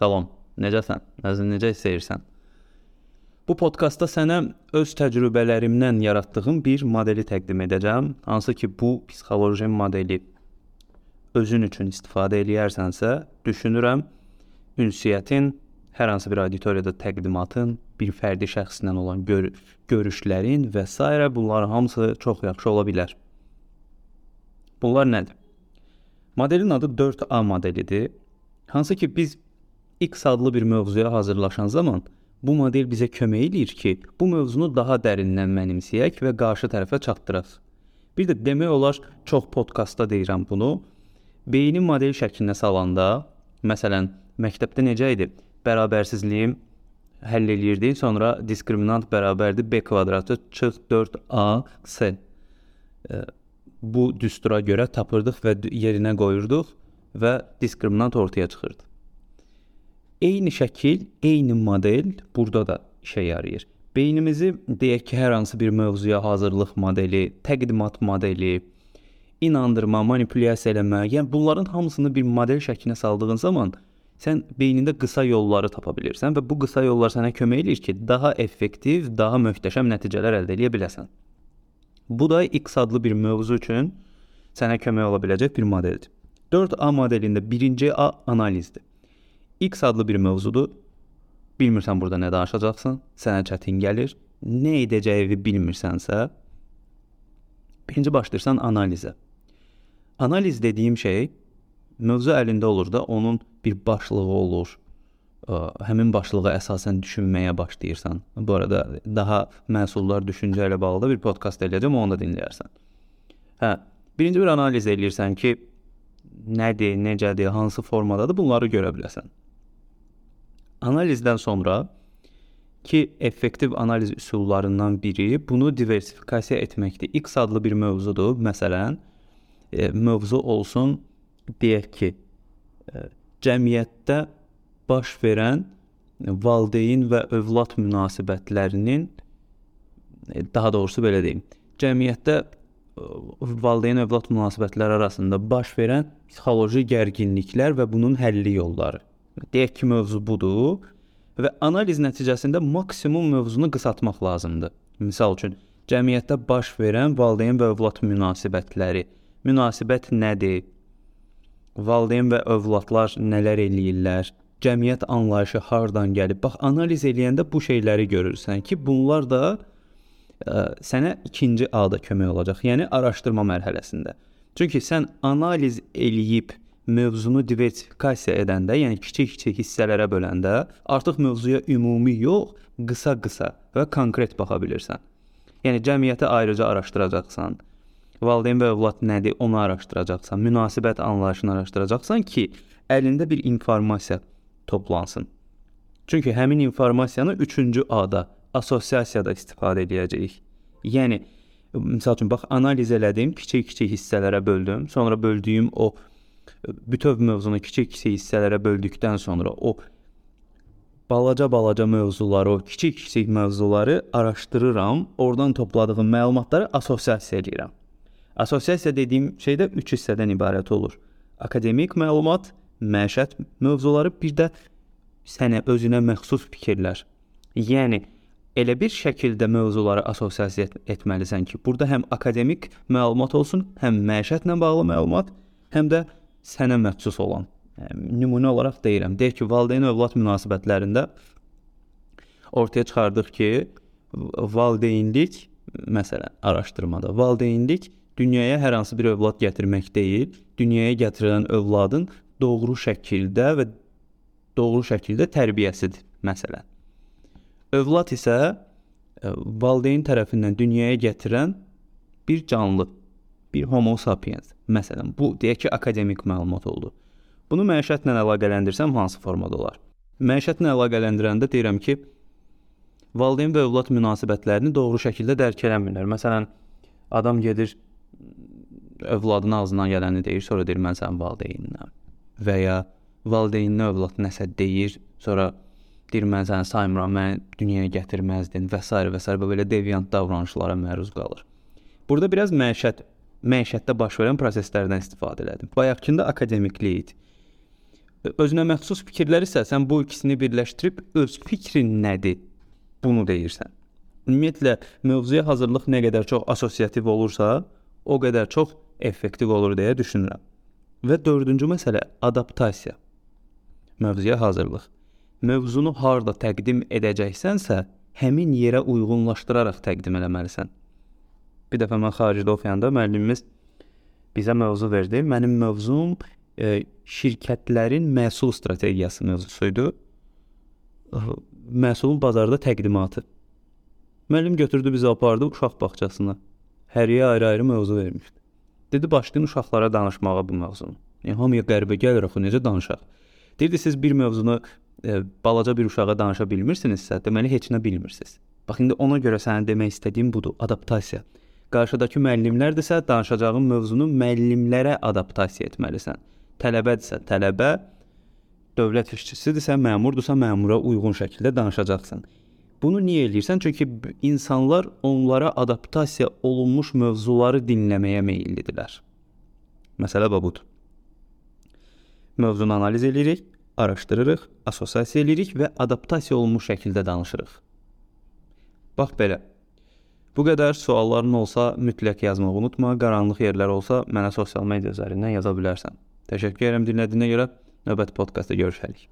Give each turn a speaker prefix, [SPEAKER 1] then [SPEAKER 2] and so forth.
[SPEAKER 1] Salam. Necəsən? Nəzin necə hiss edirsən? Bu podkastda sənə öz təcrübələrimdən yaratdığım bir modeli təqdim edəcəm. Hansı ki, bu psixoloji modeli özün üçün istifadə eləyərsənsə, düşünürəm ünsiyyətin hər hansı bir auditoriyada təqdimatın, bir fərdi şəxslə olan gör görüşlərin və s. bunların hamısı çox yaxşı ola bilər. Bunlar nədir? Modelin adı 4A modelidir. Hansı ki biz X adlı bir mövzuya hazırlaşan zaman bu model bizə kömək eləyir ki, bu mövzunu daha dərindən mənimsəyək və qarşı tərəfə çatdıraq. Bir də demək olar çox podkastda deyirəm bunu. Beyni model şəklinə salanda, məsələn, məktəbdə necə idi? Bərabərsizliyi həll eləyirdik, sonra diskriminant bərabərdir b kvadratı çıx 4ac. Bu düstura görə tapırdıq və yerinə qoyurduq və diskriminant ortaya çıxırdı. Eyni şəkil, eyni model burada da işə yarayır. Beynimizi deyək ki, hər hansı bir mövzuya hazırlıq modeli, təqdimat modeli, inandırma, manipulyasiya eləmə, yəni bunların hamısını bir model şəklinə saldığın zaman sən beynində qısa yolları tapa bilirsən və bu qısa yollar sənə kömək eləyir ki, daha effektiv, daha möhtəşəm nəticələr əldə edə biləsən. Bu da X adlı bir mövzu üçün sənə kömək ola biləcək bir modeldir. 4A modelində birinci A analizdir. X adlı bir mövzudur. Bilmirsən burada nə danışacaqsan, sənə çətin gəlir. Nə edəcəyini bilmirsənsə, birinci başlayırsan analizə. Analiz dediyim şey mövzu əlində olur da, onun bir başlığı olur. Ə, həmin başlığa əsasən düşünməyə başlayırsan. Bu arada daha məhsullar düşüncə ilə bağlı da bir podkast eləyəcəm, onu da dinləyərsən. Hə, birinci bir analiz eləyirsən ki, nədir, necədir, hansı formadadır, bunları görə biləsən. Analizdən sonra ki, effektiv analiz üsullarından biri bunu diversifikasiya etməkdir. X adlı bir mövzudur. Məsələn, e, mövzu olsun deyək ki, e, cəmiyyətdə baş verən valideyn və övlad münasibətlərinin e, daha doğrusu belə deyim, cəmiyyətdə valideyn övlad münasibətləri arasında baş verən psixoloji gərginliklər və bunun həlli yolları. Deyək ki, mövzu budur və analiz nəticəsində maksimum mövzunu qısaltmaq lazımdır. Məsəl üçün, cəmiyyətdə baş verən valideyn və övlad münasibətləri. Münasibət nədir? Valideyn və övladlar nələr eləyirlər? Cəmiyyət anlayışı hardan gəlib? Bax, analiz eləyəndə bu şeyləri görürsən ki, bunlar da ə, sənə ikinci A-da kömək olacaq, yəni araşdırma mərhələsində. Çünki sən analiz eləyib mövzunu diversifikasiya edəndə, yəni kiçik-kiçik hissələrə böləndə, artıq mövzuya ümumi yox, qısa-qısa və konkret baxa bilirsən. Yəni cəmiyyəti ayrıca araşdıracaqsan. Valideyn və övlad nədir, onu araşdıracaqsan. Münasibət anlayışını araşdıracaqsan ki, əlində bir informasiya toplansın. Çünki həmin informasiyanı 3-cü A-da assosiasiyada istifadə edəcəyik. Yəni məsəl üçün bax analiz elədim, kiçik-kiçik hissələrə böldüm, sonra böldüyüm o bütöv mövzunu kiçik-kiçik hissələrə böldükdən sonra o balaca-balaca mövzuları, o kiçik-kiçik mövzuları araşdırıram, oradan topladığım məlumatları assosiasiya edirəm. Assosiasiya dediyim şey də 3 hissədən ibarət olur. Akademik məlumat, məişət mövzuları, bir də sənə özünə məxsus fikirlər. Yəni elə bir şəkildə mövzuları assosiasiya et etməlisən ki, burada həm akademik məlumat olsun, həm məişətlə bağlı məlumat, həm də sənə məxsus olan. Nümunə olaraq deyirəm, deyək ki, valideyn-övlad münasibətlərində ortaya çıxardıq ki, valideynlik məsələn araşdırmada valideynlik dünyaya hər hansı bir övlad gətirmək deyil, dünyaya gətirilən övladın doğru şəkildə və doğru şəkildə tərbiyəsidir məsələn. Övlad isə e, valideyn tərəfindən dünyaya gətirən bir canlı, bir homo sapiens. Məsələn, bu deyək ki, akademik məlumat oldu. Bunu məişətlə əlaqələndirsəm hansı formada olar? Məişətlə əlaqələndirəndə deyirəm ki, valideyn və övlad münasibətlərini doğru şəkildə dərk eləmirlər. Məsələn, adam gedir övladın ağzından gələni deyir, sonra deyir mən sənin valideyninəm. Və ya valideyninə övlad nəsə deyir, sonra deyir mən səni saymıram, məni dünyaya gətirməzdin və s. və s. belə deviant davranışlara məruz qalır. Burada biraz məişət məişətdə baş verən proseslərdən istifadə elədim. Bayaqkında akademiklik idi. Özünə məxsus fikirlər isə sən bu ikisini birləşdirib öz fikrin nədir? Bunu deyirsən. Ümumiyyətlə mövzuya hazırlıq nə qədər çox assosiativ olursa, o qədər çox effektiv olur deyə düşünürəm. Və dördüncü məsələ adaptasiya. Mövzuya hazırlıq. Mövzunu harda təqdim edəcəksənsə, həmin yerə uyğunlaşdıraraq təqdim etməlisən. Bir dəfə mən xaricdə oxuyanda müəllimimiz bizə mövzu verdi. Mənim mövzum e, şirkətlərin məhsul strategiyası mövzusu idi. Məhsulun bazarda təqdimatı. Müəllim götürdü bizi apardı uşaq bağçasına. Həriyə ayrı-ayrı mövzu vermişdi. Dedi başlayın uşaqlara danışmağa bu mövzunu. Yəni hamıya qəribə gəlir axı necə danışaq? Deyirdi siz bir mövzunu e, balaca bir uşağa danışa bilmirsinizsə, deməli heç nə bilmirsiniz. Bax indi ona görə sənin demək istədiyim budur, adaptasiya. Qarşıdakı müəllimlərdirsə, danışacağın mövzunu müəllimlərə adaptasiya etməlisən. Tələbədirsə, tələbə, dövlət işçisidirsə, məmurdursa, məmura uyğun şəkildə danışacaqsan. Bunu niyə eləyirsən? Çünki insanlar onlara adaptasiya olunmuş mövzuları dinləməyə meyllidirlər. Məsələ budur. Mövzunu analiz edirik, araşdırırıq, assosiasiya edirik və adaptasiya olunmuş şəkildə danışırıq. Bax belə. Bu qədər sualların olsa mütləq yazmağı unutma. Qaranlıq yerlər olsa mənə sosial media üzərindən yaza bilərsən. Təşəkkür edirəm dinlədiyinə görə. Növbəti podkastda görüşərik.